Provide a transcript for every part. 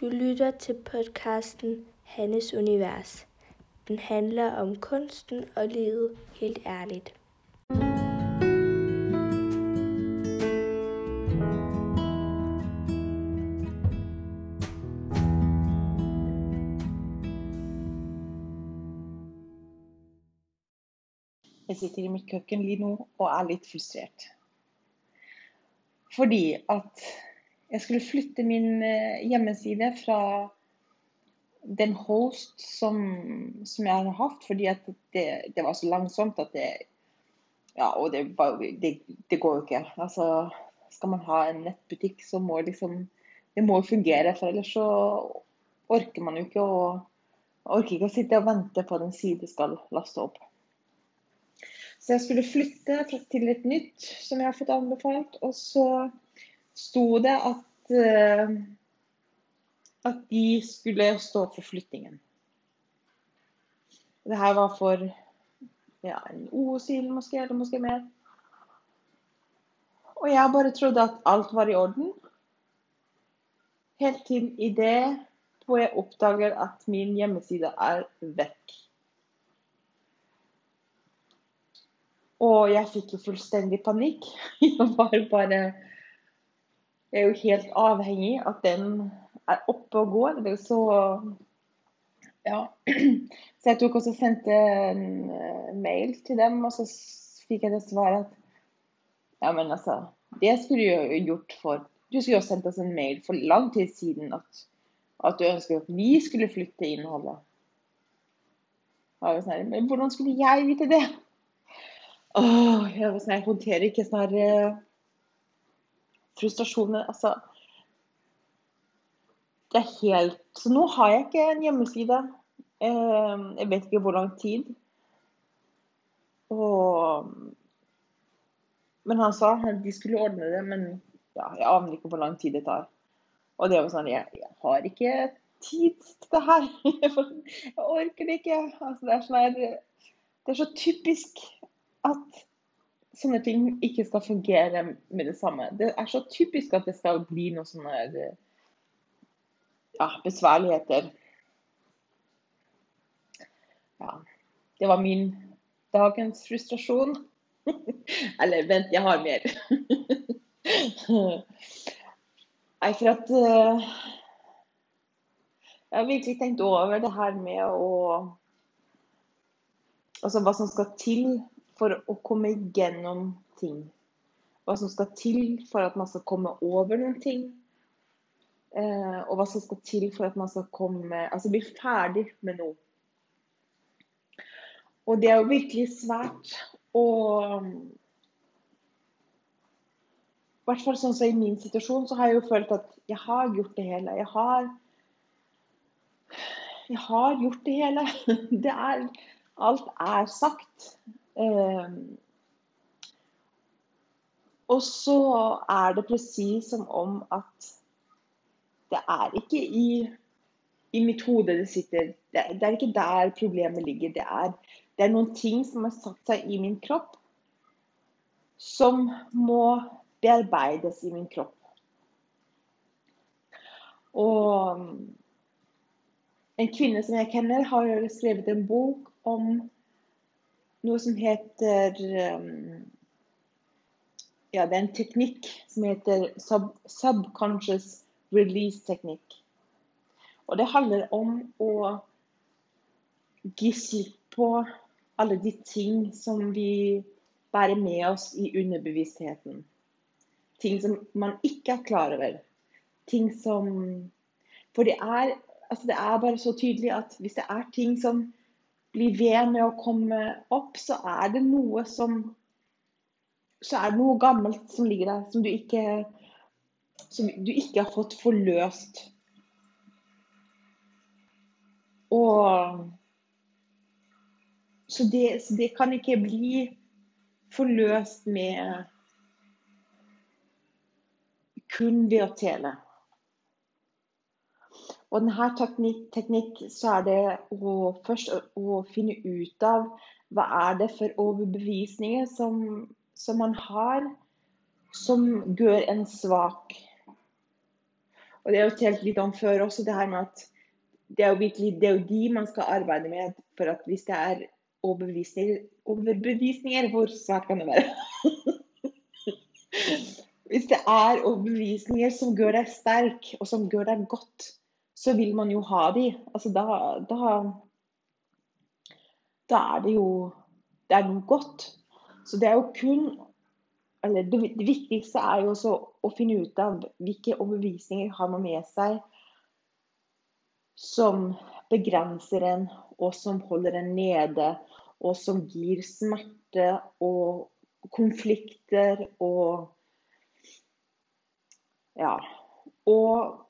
Du lytter til podcasten Hannes Univers. Den handler om kunsten og livet helt ærligt. Jeg sitter i mitt kjøkken lige nå og er litt frustrert. Fordi at jeg skulle flytte min eh, hjemmeside fra den host som, som jeg hadde hatt, fordi det, det, var så langsomt at det Ja, og det, det, det går jo ikke. Altså, skal man ha en nettbutikk, så må liksom Det må fungere, for ellers så orker man jo ikke å orker ikke å sitte og vente på at en side skal laste opp. Så jeg skulle flytte til et nytt som jeg har fått anbefalt. Og så sto det at, uh, at de skulle stå for flyttingen. Det her var for ja, en år siden, måske, eller måske mer. Og jeg bare trodde at alt var i orden. Helt til i det hvor jeg oppdager at min hjemmeside er vekk. Og jeg fikk jo fullstendig panikk. Jeg var bare er jo helt avhengig av at den er oppe og går. Det er jo så Ja. Så jeg tok også sendte en eh, mail til dem, og så fikk jeg det svaret at Ja, men altså Det skulle du jo gjort for Du skulle jo sendt oss en mail for lang tid siden at, at du ønsket at vi skulle flytte innholdet. Sånn, men hvordan skulle jeg vite det? Åh, jeg, sånn, jeg håndterer ikke sånn uh, frustrasjoner. Altså Det er helt Så nå har jeg ikke en hjemmeside. Uh, jeg vet ikke hvor lang tid. Og Men han sa de skulle ordne det, men ja, jeg aner ikke hvor lang tid det tar. Og det var sånn Jeg, jeg har ikke tid til det her. Jeg orker det ikke. Altså, det er sånn Det er så typisk at sånne ting ikke skal fungere med det samme. Det er så typisk at det skal bli noen sånne ja, besværligheter. Ja, det var min dagens frustrasjon. Eller vent, jeg har mer. Nei, for at uh, Jeg har virkelig tenkt over det her med å Altså hva som skal til for å komme igjennom ting. Hva som skal til for at man skal komme over noen ting. Eh, og hva som skal til for at man skal komme, altså bli ferdig med noe. Og det er jo virkelig svært å I hvert fall sånn som i min situasjon, så har jeg jo følt at jeg har gjort det hele. Jeg har, jeg har gjort det hele. Det er, alt er sagt. Ehm, og så er det presis som om at det er ikke i, i mitt hode det sitter. Det, det, er ikke der problemet ligger. Det er, det er noen ting som har satt seg i min kropp, som må bearbeides i min kropp. Og en kvinne som jeg kjenner, har skrevet en bok om noe som heter um, Ja, det er en teknikk som heter sub, subconscious release-teknikk. Og det handler om å gi slipp på alle de ting som vi bærer med oss i underbevisstheten. Ting som man ikke er klar over. Ting som For det er, altså det er bare så tydelig at hvis det er ting som blir ved med å komme opp, så er det noe som Så er det noe gammelt som ligger der, som du ikke, som du ikke har fått forløst. Og så det, så det kan ikke bli forløst med kun ved å tele. Og denne teknikk, teknikk så er det å, først å, å, finne ut av hva er det for overbevisninger som, som man har som gjør en svak. Og det er jo telt litt om før også, det her med at det er virkelig det er jo de man skal arbeide med. For at hvis det er overbevisninger, overbevisninger Hvor svært kan det være? hvis det er overbevisninger som gjør deg sterk, og som gjør deg godt, så vil man jo ha de. Altså da, da, da er det jo det er noe godt. Så det er jo kun eller det, det viktigste er jo også å finne ut av hvilke overbevisninger har man med seg som begrenser en, og som holder en nede, og som gir smerte og konflikter og Ja. Og,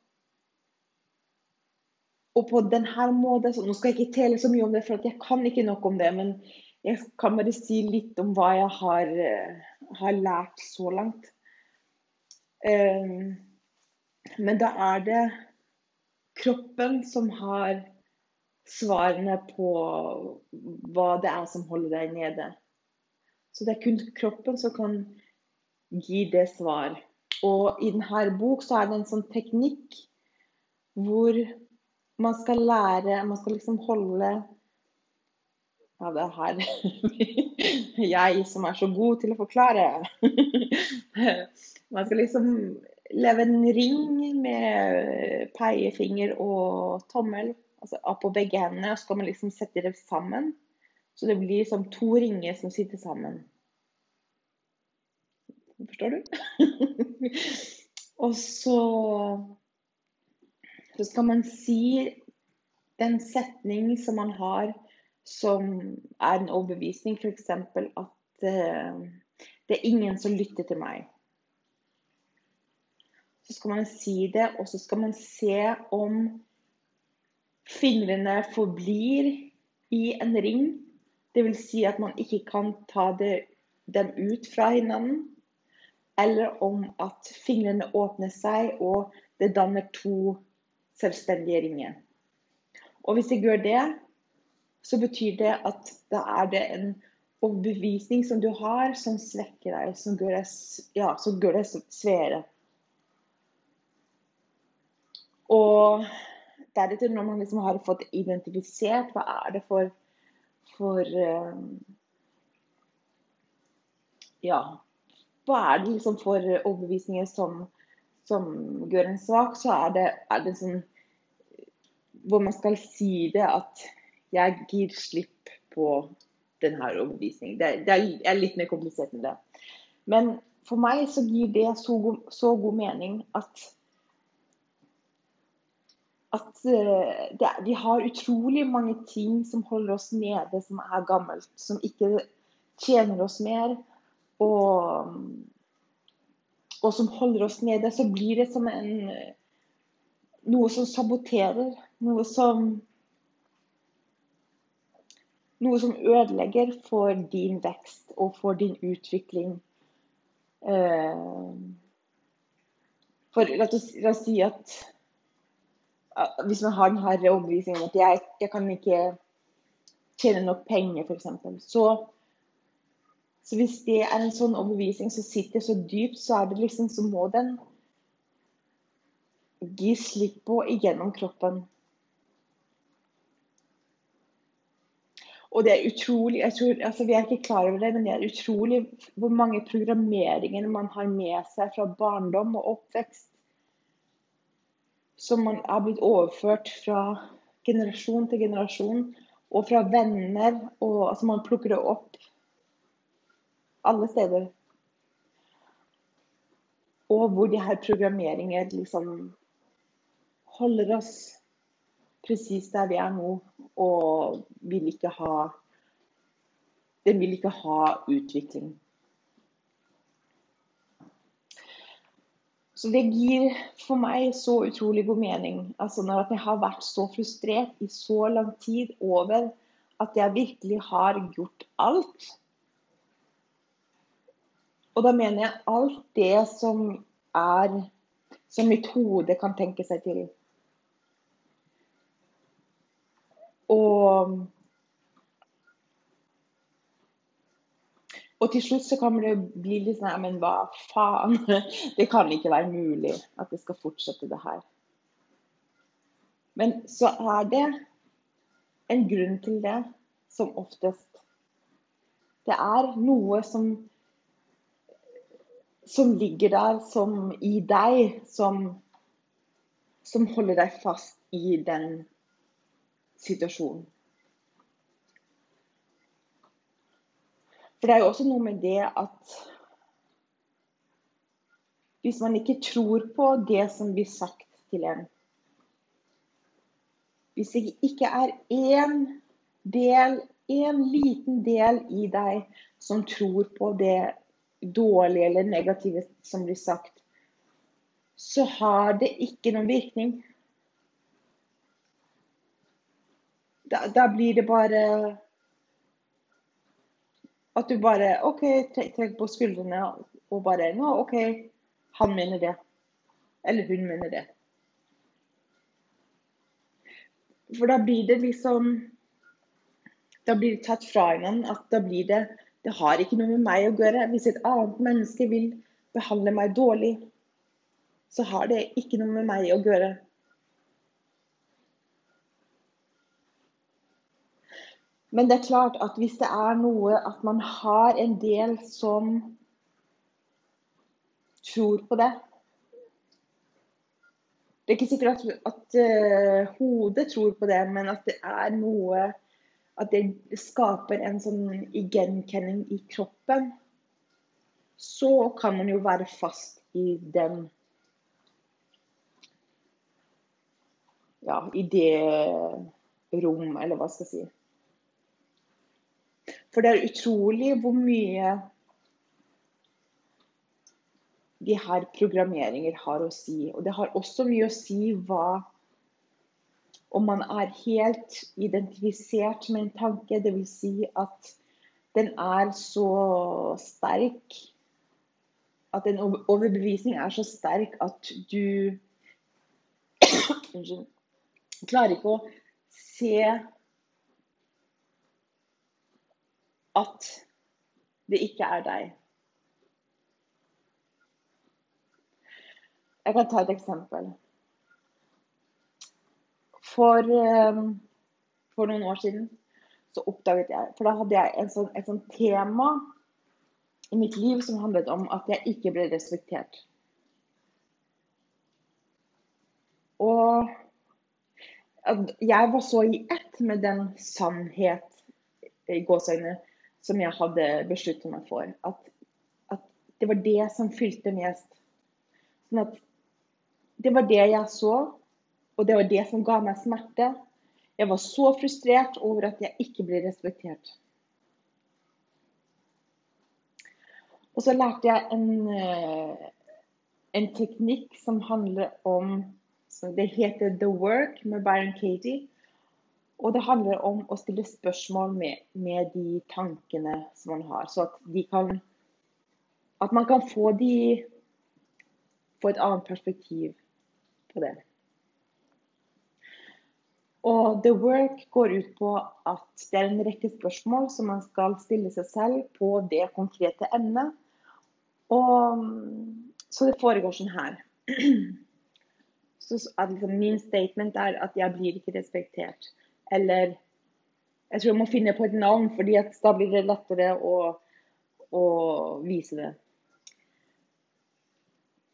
og på denne måten Nå skal jeg ikke telle så mye om det, for jeg kan ikke nok om det. Men jeg kan bare si litt om hva jeg har, har lært så langt. Um, men da er det kroppen som har svarene på hva det er som holder deg nede. Så det er kun kroppen som kan gi det svar. Og i denne bok så er det en sånn teknikk hvor man skal lære Man skal liksom holde Ja, det er her jeg som er så god til å forklare. man skal liksom leve en ring med peiefinger og tommel altså på begge hendene. Og så skal man liksom sette det sammen. Så det blir som to ringer som sitter sammen. Forstår du? og så så skal man si den setning som man har som er en overbevisning, f.eks. at uh, det er ingen som lytter til meg. Så skal man si det, og så skal man se om fingrene forblir i en ring. Dvs. Si at man ikke kan ta det, dem ut fra hverandre. Eller om at fingrene åpner seg, og det danner to selvstendige ringer. Og hvis jeg gjør det, så betyr det at da er det en overbevisning som du har, som svekker deg, som gjør deg, ja, som gjør deg svære. Og deretter, når man liksom har fått identifisert hva er det for, for uh, Ja, hva er det liksom for overbevisninger som, som gjør en svak, så er det, er det sånn hvor man skal si det at jeg gir slipp på denne overbevisningen. Det, det, er litt mer komplisert enn det. Men for meg så gir det så god, så god mening at at eh, det, vi har utrolig mange ting som holder oss nede, som er gammelt. Som ikke tjener oss mer. Og, og som holder oss nede. Så blir det som en, noe som saboterer. Noe som noe som ødelegger for din vekst og for din utvikling. Eh, for la oss, si at hvis man har denne overbevisningen at jeg, jeg kan ikke tjene nok penger, f.eks. Så, så hvis det er en sånn overbevisning som sitter så dypt, så liksom så må den gi slipp på igjennom kroppen. Og det er utrolig jeg tror, altså Vi er ikke klar over det, men det er utrolig hvor mange programmeringer man har med seg fra barndom og oppvekst som man har blitt overført fra generasjon til generasjon. Og fra venner. Og altså man plukker det opp alle steder. Og hvor de her programmeringer liksom holder oss presis der vi er nå, og vil ikke ha Den vil ikke ha utvikling. Så det gir for meg så utrolig god mening. Altså når jeg har vært så frustrert i så lang tid over at jeg virkelig har gjort alt. Og da mener jeg alt det som er Som mitt hode kan tenke seg til. Og Og til slutt så kan det bli litt sånn Men hva faen? Det kan ikke være mulig at det skal fortsette det her. Men så er det en grunn til det, som oftest. Det er noe som, som ligger der som i deg, som, som holder deg fast i den situasjonen. For det er jo også noe med det at hvis man ikke tror på det som blir sagt til en Hvis det ikke er én del, en liten del i deg som tror på det dårlige eller negative som blir sagt, så har det ikke noen virkning. Da, da blir det bare at du bare OK, trekk på skuldrene og bare Nå, OK, han mener det. Eller hun mener det. For da blir det liksom Da blir det tatt fra en at da blir det Det har ikke noe med meg å gjøre. Hvis et annet menneske vil behandle meg dårlig, så har det ikke noe med meg å gjøre. Men det er klart at hvis det er noe at man har en del som tror på det Det er ikke sikkert at, at uh, hodet tror på det, men at det er noe At det skaper en sånn gjenkjenning i kroppen. Så kan man jo være fast i den Ja, i det rom, eller hva skal jeg si. For det er utrolig hvor mye de her programmeringer har å si. Og det har også mye å si hva Om man er helt identifisert med en tanke, dvs. Si at den er så sterk At en overbevisning er så sterk at du Unnskyld. Klarer ikke å se at det ikke er deg. Jeg kan ta et eksempel. For, eh, for noen år siden så oppdaget jeg For da hadde jeg sånn, et sånt tema i mitt liv som handlet om at jeg ikke ble respektert. Og jeg var så i ett med den sannhet i gåseøynene som jeg hadde besluttet meg for. At, at, det var det som fylte mest. Sånn at det var det jeg så, og det var det som ga meg smerte. Jeg var så frustrert over at jeg ikke ble respektert. Og så lærte jeg en, eh, en teknikk som handler om Det heter The Work med Byron Katie. Og det handler om å stille spørsmål med, med de tankene som man har, så at de kan At man kan få de Få et annet perspektiv på det. Og The Work går ut på at det er en rekke spørsmål som man skal stille seg selv på det konkrete emnet. Og, så det foregår sånn her. Så at liksom min statement er at jeg blir ikke respektert. Eller jeg tror jeg må finne på et navn, fordi da blir det lettere å, å vise det.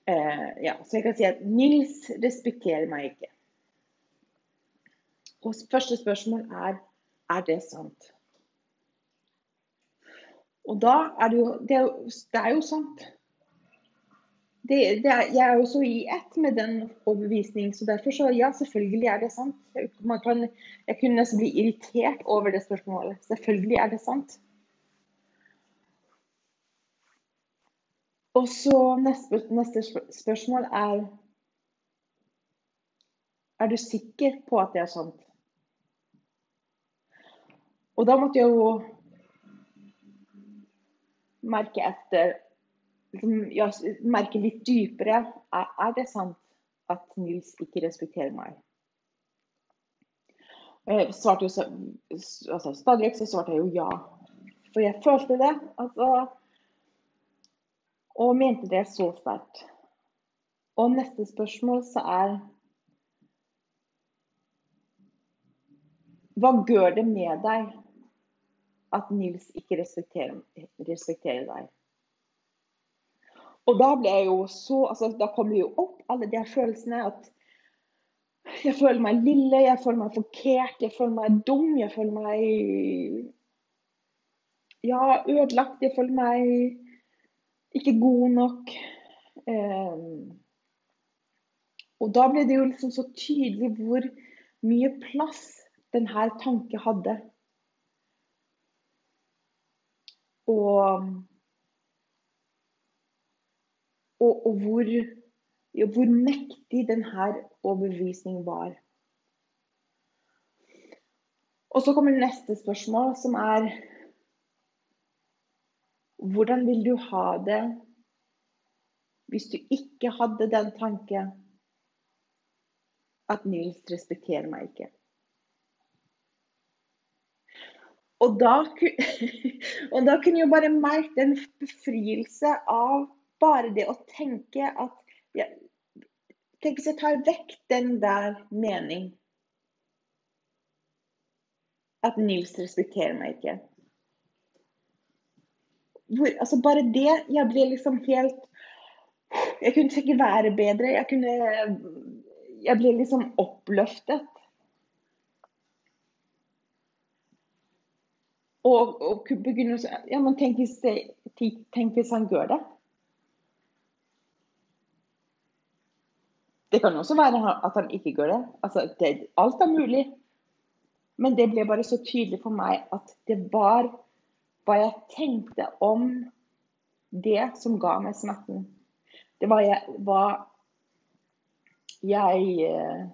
Eh, ja, så jeg kan si at Nils respekterer meg ikke. Og første spørsmål er er det sant. Og da er det jo Det er jo, det er jo sant det, det er, jeg er også i ett med den overbevisning, så derfor så ja, selvfølgelig er det sant. Kan, jeg kunne nesten bli irritert over det spørsmålet. Selvfølgelig er det sant. Og så neste, neste spørsmål er Er du sikker på at det er sant? Og da måtte jeg jo merke etter liksom, ja, merke litt dypere er, det sant at Nils ikke respekterer meg. Altså, Stadig vekk så svarte jeg jo ja. For jeg følte det. Altså, og mente det så sterkt. Og neste spørsmål så er Hva gjør det med deg at Nils ikke respekterer, respekterer deg? Og da ble jeg jo så altså, Da kommer jo opp alle de følelsene at jeg føler meg lille, jeg føler meg forkert, jeg føler meg dum, jeg føler meg ja, ødelagt. Jeg føler meg ikke god nok. Um, og da ble det jo liksom så tydelig hvor mye plass denne tanken hadde. Og, og, og hvor, ja, hvor mektig denne overbevisningen var. Og så kommer neste spørsmål, som er Hvordan vil du ha det hvis du ikke hadde den tanken at Nils respekterer meg ikke? Og da, og da kunne jeg bare merke en befrielse av bare det å tenke at ja, Tenk hvis jeg tar vekk den der mening at Nils respekterer meg ikke. Hvor, altså bare det Jeg ble liksom helt Jeg kunne ikke være bedre. Jeg kunne Jeg ble liksom oppløftet. Og, og begynner å Ja, men tenk hvis, tenk hvis han gjør det? Det kan også være at han ikke gjør det. Altså, det alt er mulig. Men det ble bare så tydelig for meg at det var hva jeg tenkte om det som ga meg smerten. Det var hva jeg eh,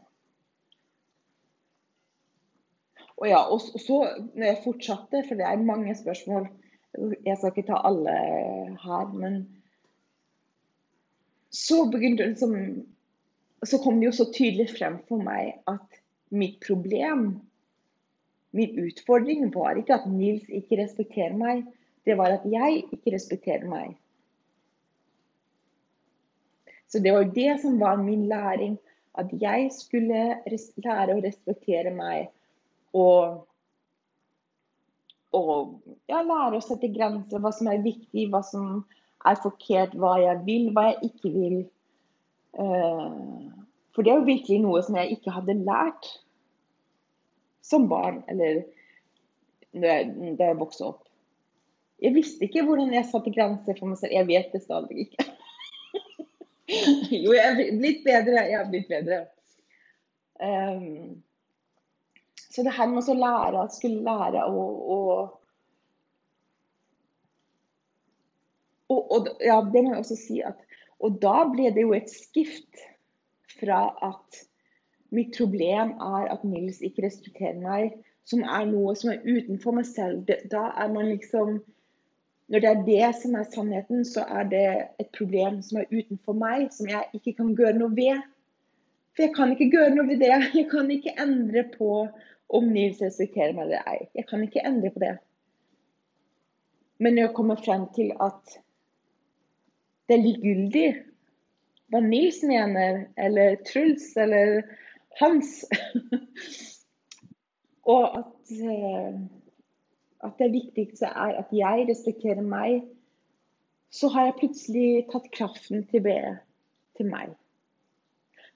Og ja, og så når jeg fortsatte, for det er mange spørsmål Jeg skal ikke ta alle her, men så begynte hun liksom Så kom det jo så tydelig frem for meg at mitt problem Min utfordring var ikke at Nils ikke respekterer meg, det var at jeg ikke respekterer meg. Så det var jo det som var min læring. At jeg skulle lære å respektere meg. Og, og ja, lære å sette grenser. Hva som er viktig, hva som er forkert, hva jeg vil, hva jeg ikke vil. Uh, for det er jo virkelig noe som jeg ikke hadde lært som barn, eller da jeg vokste opp. Jeg visste ikke hvordan jeg satte grenser for meg selv. Jeg vet det stadig ikke. jo, jeg er blitt bedre. Jeg har blitt bedre. Um, så det her med å lære, skulle lære å, å og, og, ja, det må jeg også si at Og da ble det jo et skift fra at Mitt problem er at Nils ikke respekterer meg, som er noe som er utenfor meg selv. Da er man liksom Når det er det som er sannheten, så er det et problem som er utenfor meg, som jeg ikke kan gjøre noe ved. For jeg kan ikke gjøre noe ved det. Jeg kan ikke endre på om Nils respekterer meg eller ei. Jeg kan ikke endre på det. Men jeg kommer frem til at det er likegyldig hva Nils mener, eller Truls, eller hans. og at, eh, at, det viktigste er at jeg respekterer meg. Så har jeg plutselig tatt kraften til, til meg.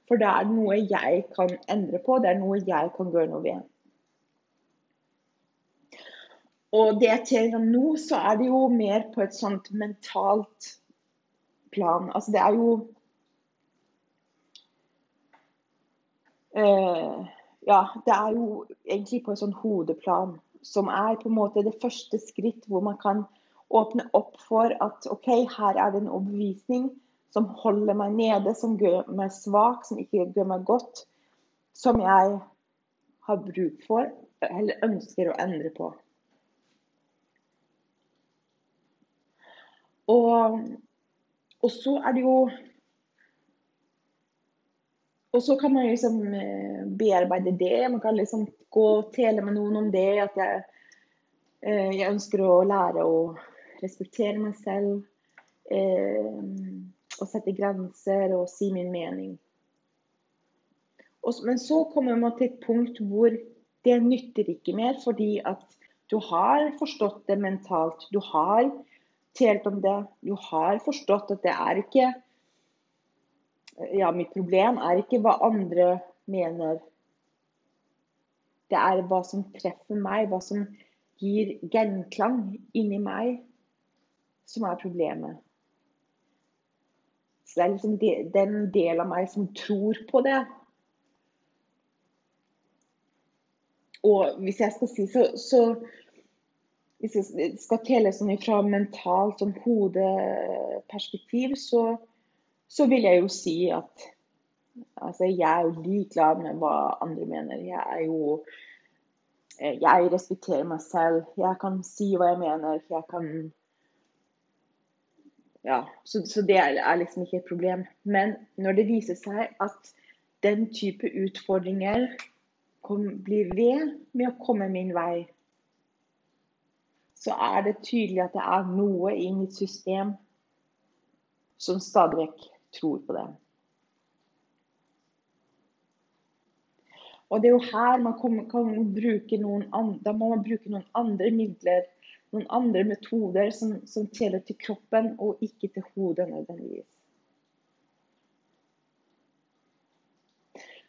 For det er noe jeg kan endre på, det er noe jeg kan gjøre noe ved. Og det jeg om nå, så er det jo mer på et sånt mentalt plan. Altså det er jo ja, det er jo egentlig på et sånn hodeplan som er på en måte det første skritt hvor man kan åpne opp for at OK, her er det en overbevisning som holder meg nede, som gjør meg svak, som ikke gjør meg godt, som jeg har bruk for, eller ønsker å endre på. Og, og så er det jo og så kan man liksom eh, bearbeide det. Man kan liksom gå og tele med noen om det. At jeg, eh, jeg ønsker å lære å respektere meg selv. Eh, og sette grenser og si min mening. men så kommer man til et punkt hvor det nytter ikke mer, fordi at du har forstått det mentalt. Du har talt om det. Du har forstått at det er ikke Ja, mitt problem er ikke hva andre mener. Det er hva som treffer meg, hva som gir genklang inni meg, som er problemet. Så det er liksom den delen av meg som tror på det. Og hvis jeg skal si så, så Hvis jeg skal telle sånn fra mentalt sånn hodeperspektiv, så, så vil jeg jo si at altså, jeg er jo likeglad med hva andre mener. Jeg er jo Jeg respekterer meg selv. Jeg kan si hva jeg mener. Jeg kan ja, så, så, det er liksom ikke et problem. Men når det viser seg at den type utfordringer kom, blir ved med å komme min vei, så er det tydelig at det er noe i mitt system som stadig vekk tror på det. Og det er jo her man kan, bruke noen andre, da må man bruke noen andre midler, noen andre metoder som, som teller til kroppen og ikke til hodet nødvendigvis.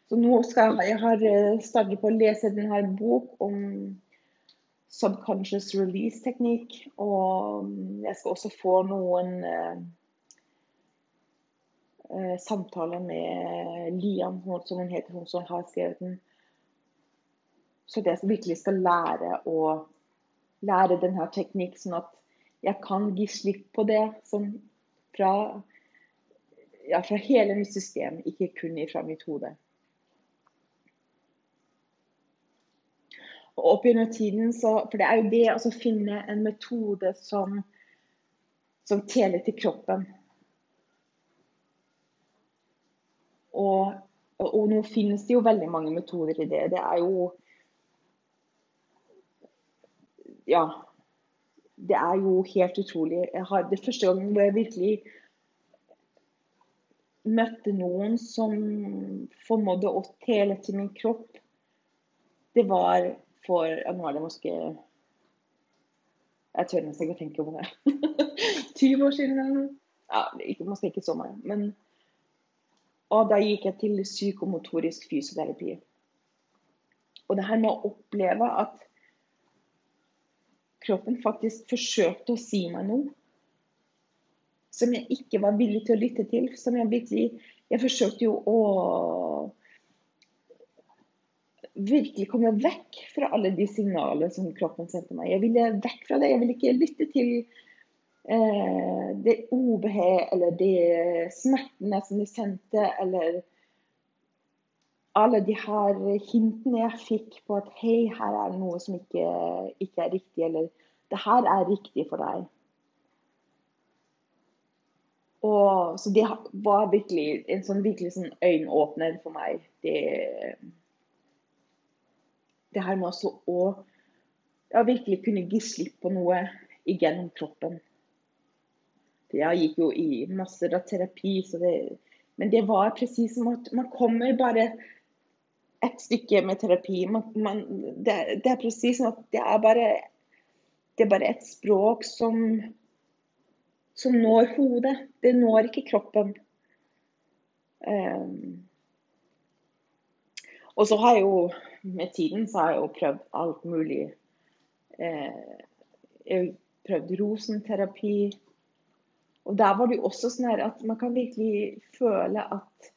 Så nå skal jeg har eh, startet på å lese denne bok om subconscious release-teknikk. Og mm, jeg skal også få noen eh, samtaler med Liam, som hun heter, hun som har skrevet den. Så jeg virkelig skal lære å lære denne teknikken, sånn at jeg kan gi slipp på det som fra, ja, fra hele mitt system, ikke kun fra mitt hode. Og opp gjennom tiden så, For det er jo det å finne en metode som, som teler til kroppen. Og, og, nå finnes det jo veldig mange metoder i det. Det er jo Ja. Det er jo helt utrolig. Har, det første gangen hvor jeg virkelig møtte noen som formådde å tele til min kropp, det var for ja, Nå er det måske Jeg tør nesten ikke å tenke på det. 20 år siden. Ja, ikke, måske ikke så mange. Men og da gikk jeg til psykomotorisk fysioterapi. Og det her med å oppleve at kroppen faktisk forsøkte å si meg noe som jeg ikke var villig til å lytte til. Som jeg virkelig Jeg forsøkte jo å virkelig komme vekk fra alle de signalene som kroppen sendte meg. Jeg ville vekk fra det. Jeg ville ikke lytte til det ubehag eller de smertene som de sendte, eller alle de her hintene jeg fikk på at hei, her er det noe som ikke, ikke er riktig, eller det her er riktig for deg. Og, så det var virkelig en sånn, virkelig sånn øyenåpner for meg. Det, det her med også å ja, virkelig kunne gi slipp på noe igjennom kroppen. Jeg gikk jo i masser av terapi, det, men det var presis som at man kommer bare et stykke med terapi. Man, man, det, det, er presis som at det er bare det er bare et språk som, som når hodet. Det når ikke kroppen. Um, og så har jeg jo med tiden så har jeg jo prøvd alt mulig. Eh, jeg har prøvd rosenterapi. Og der var det jo også sånn at man kan virkelig føle at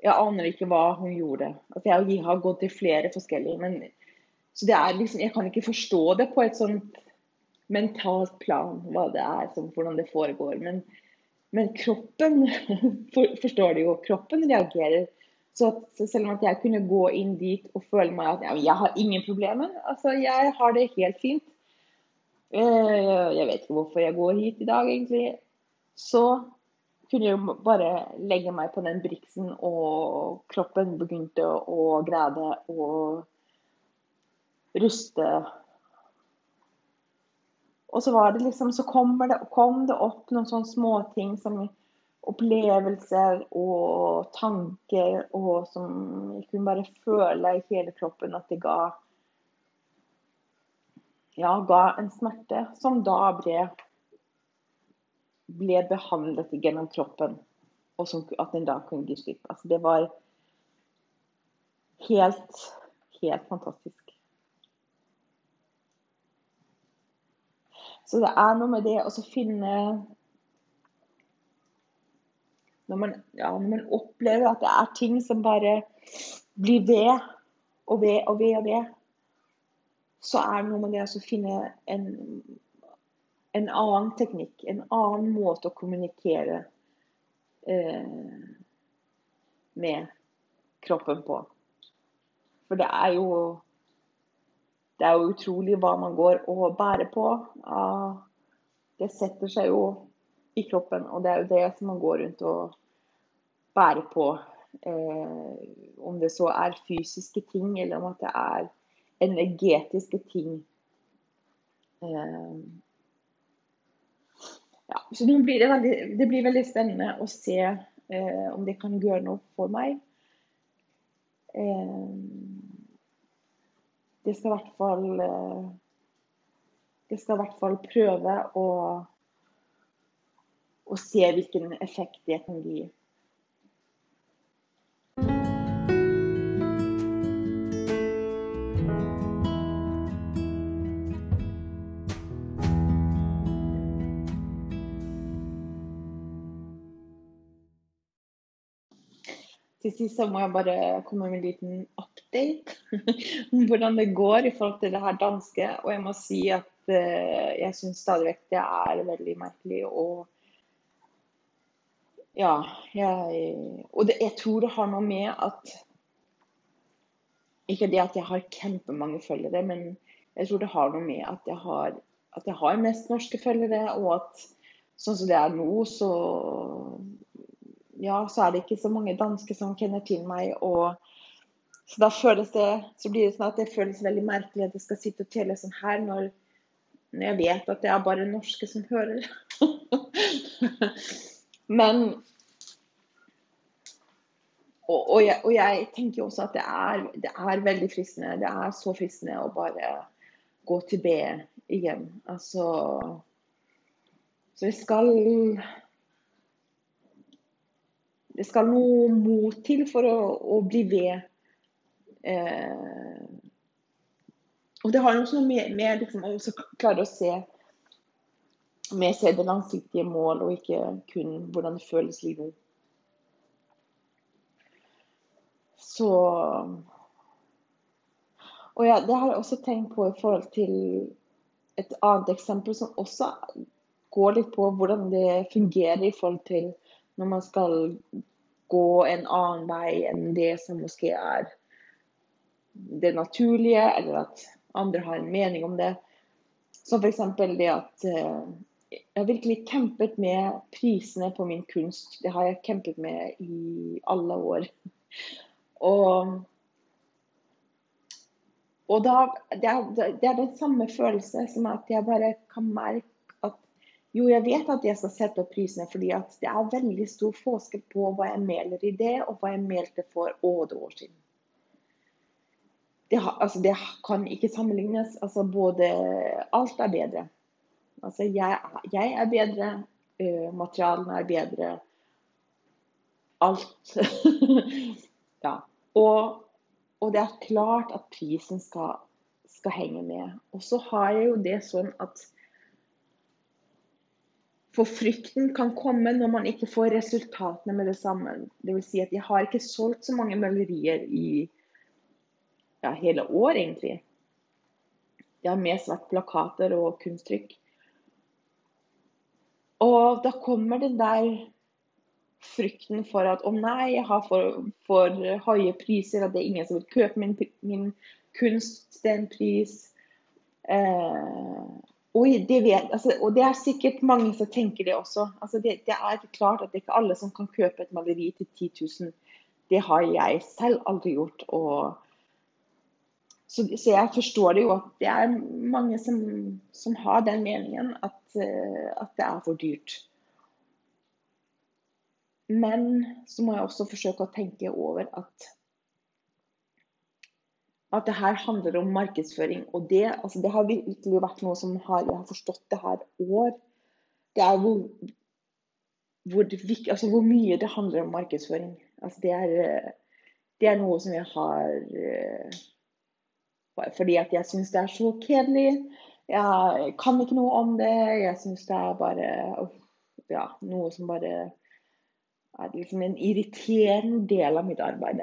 Jeg aner ikke hva hun gjorde. At jeg har gått til flere forskjellige. Men, så det er liksom, jeg kan ikke forstå det på et sånt mentalt plan, hva det er, som, hvordan det foregår. Men, men kroppen forstår det jo. Kroppen reagerer så, så, selv om jeg kunne gå inn dit og føle meg at ja, jeg har ingen problemer, altså jeg har det helt fint. Eh, jeg vet ikke hvorfor jeg går hit i dag, egentlig. Så kunne jeg bare legge meg på den briksen, og kroppen begynte å græde og ruste. Og så var det liksom, så kommer det, kom det opp noen sånne småting som opplevelser og tanker og som jeg kunne bare føle i hele kroppen at det ga ja, ga en smerte som da ble, ble behandlet gjennom kroppen, og som, at den da kunne gi slipp. Altså, det var helt, helt fantastisk. Så det er noe med det å finne når man, ja, når man, opplever at det er ting som bare blir ved og ved og ved og ved, så er det noe med det å finne en, en, annen teknikk, en annen måte å kommunikere eh, med kroppen på. For det er jo det er jo utrolig hva man går og bærer på. Det setter seg jo i kroppen, og det er jo det som man går rundt og bærer på. Eh, om det så er fysiske ting, eller om at det er energetiske ting. Eh, ja, så det blir, veldig, det blir veldig spennende å se eh, om det kan gjøre noe for meg. Eh, det skal i hvert fall eh, De skal i hvert fall prøve å, å se hvilken effekt det kan gi. Til sist så må jeg bare komme med en liten update om hvordan det går i forhold til det her danske. Og jeg må si at uh, jeg syns stadig vekk det er veldig merkelig. Og ja, jeg Og det, jeg tror det har noe med at Ikke det at jeg har kjempemange følgere, men jeg tror det har noe med at jeg har, at jeg har mest norske følgere, og at sånn som det er nå, så ja, så er det ikke så mange danske som kjenner til meg. og så da føles det, så blir det sånn at det føles veldig merkelig at jeg skal sitte og telle sånn her når, når jeg vet at det er bare norske som hører. Men og, og, jeg, og, jeg, tenker også at det er, det er, veldig fristende. Det er så fristende å bare gå til B igjen. Altså Så jeg skal det skal noe mot til for å, å bli ved. Eh, og det har noe med, med liksom, å klare å se med se det langsiktige mål, og ikke kun hvordan det føles livet. Så Og ja, det har jeg også tenkt på i forhold til et annet eksempel som også går litt på hvordan det fungerer i forhold til når man skal gå en annen vei enn det som måske er det naturlige, eller at andre har en mening om det. Som f.eks. det at eh, jeg har virkelig kjempet med prisene på min kunst. Det har jeg kjempet med i alle år. Og, og da, det, er, det er den samme følelse som at jeg bare kan merke jo, jeg vet at jeg skal sette opp prisene, fordi det er veldig stor forskjell på hva jeg melder i det, og hva jeg meldte for åtte år siden. Det, altså, det, kan ikke sammenlignes. Altså, både Alt er bedre. Altså, jeg, jeg er bedre, uh, materialene er bedre. Alt. ja. Og, og, det er klart at prisen skal, skal henge med. Og så har jeg jo det sånn at for frykten kan komme når man ikke får resultatene med det samme. Dvs. Si at jeg har ikke solgt så mange malerier i ja, hele år, egentlig. Jeg har mest vært plakater og kunsttrykk. Og da kommer den der frykten for at å nei, jeg har for, for høye priser, at det er ingen som vil kjøpe min, min kunst til en pris. Eh, og det, vet, altså, og det, er sikkert mange som tenker det også. Altså det, det, er klart at det er ikke alle som kan kjøpe et maleri til 10 000. Det har jeg selv aldri gjort. Og, så, så, jeg forstår det jo at det er mange som, som har den meningen at, uh, at, det er for dyrt. Men så må jeg også forsøke å tenke over at at det her handler om markedsføring. Og det, altså det har virkelig vært noe som har, jeg har forstått det her år. Det er hvor, hvor, altså hvor mye det handler om markedsføring. Altså det, er, det er noe som jeg har eh, Fordi at jeg syns det er så kjedelig. Jeg kan ikke noe om det. Jeg syns det er bare ja, noe som bare er liksom en irriterende del av mitt arbeid.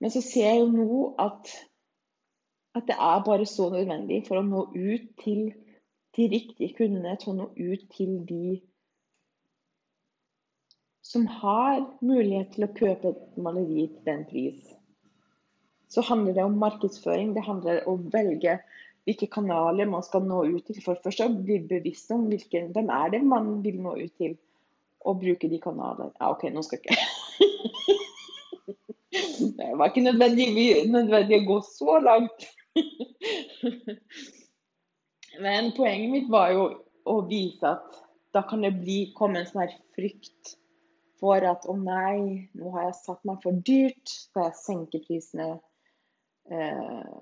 Men så ser jeg jo nå at, at det er bare så nødvendig for å nå ut til de riktige kundene, til å nå ut til de som har mulighet til å kjøpe et maleri til den pris. Så handler det om markedsføring. Det handler om å velge hvilke kanaler man skal nå ut til. For først å bli bevisst om hvilken, hvem er det man vil nå ut til, og bruke de kanalene. Ja, OK, nå skal jeg ikke Det var ikke nødvendig, nødvendig å gå så langt. Men poenget mitt var jo å vise at da kan det bli, komme en sånn her frykt for at å nei, nå har jeg satt meg for dyrt, skal jeg senke prisene? Eh,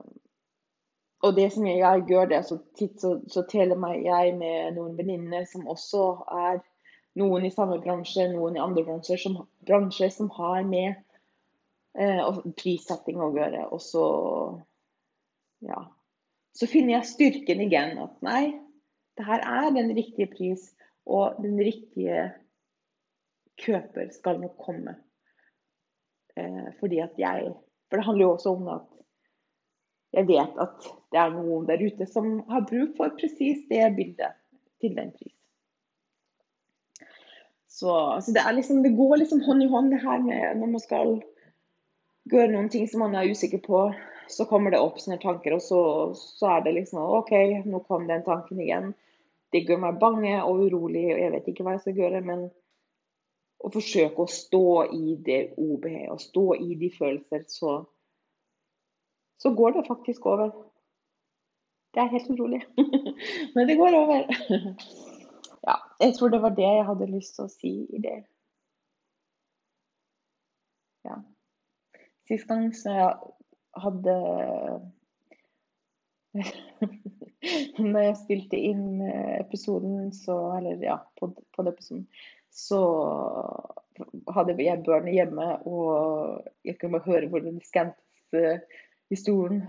og det som jeg gjør, det så titt så, så teler meg jeg med noen venninner som også er noen i samme bransje, noen i andre bransjer som, bransjer som har med og prissetting å gjøre. Og så ja. Så finner jeg styrken igjen. At nei, det her er den riktige pris, og den riktige kjøper skal nok komme. Eh, fordi at jeg For det handler jo også om at jeg vet at det er noen der ute som har bruk for presis det bildet til den pris. Så, så det, liksom, det, går liksom hånd i hånd det her med når man skal gjøre noen ting som man er usikker på, så kommer det opp sånne tanker, og så, så, er det liksom OK, nå kom den tanken igjen. Det gjør meg bange og urolig, og jeg vet ikke hva jeg skal gjøre. Men å forsøke å stå i det ubehaget og stå i de følelser, så, så går det faktisk over. Det er helt utrolig. men det går over. ja, jeg tror det var det jeg hadde lyst til å si i det. Ja. Sist gang så jeg hadde Når jeg spilte inn episoden, så Eller ja, på, den episoden, så hadde jeg børn hjemme, og jeg kunne bare høre hvordan de skantes historien.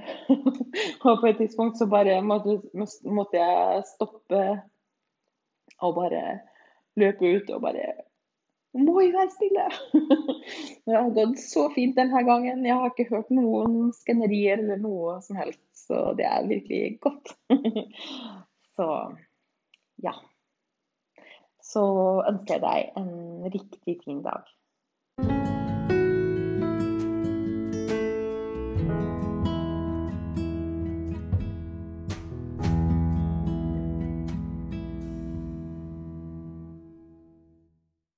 og på et tidspunkt så bare måtte, måtte jeg stoppe og bare løpe ut og bare må jo være stille! det har gått så fint denne gangen. Jeg har ikke hørt noen skannerier eller noe som helst, så det er virkelig godt. så ja. Så ønsker jeg deg en riktig fin dag.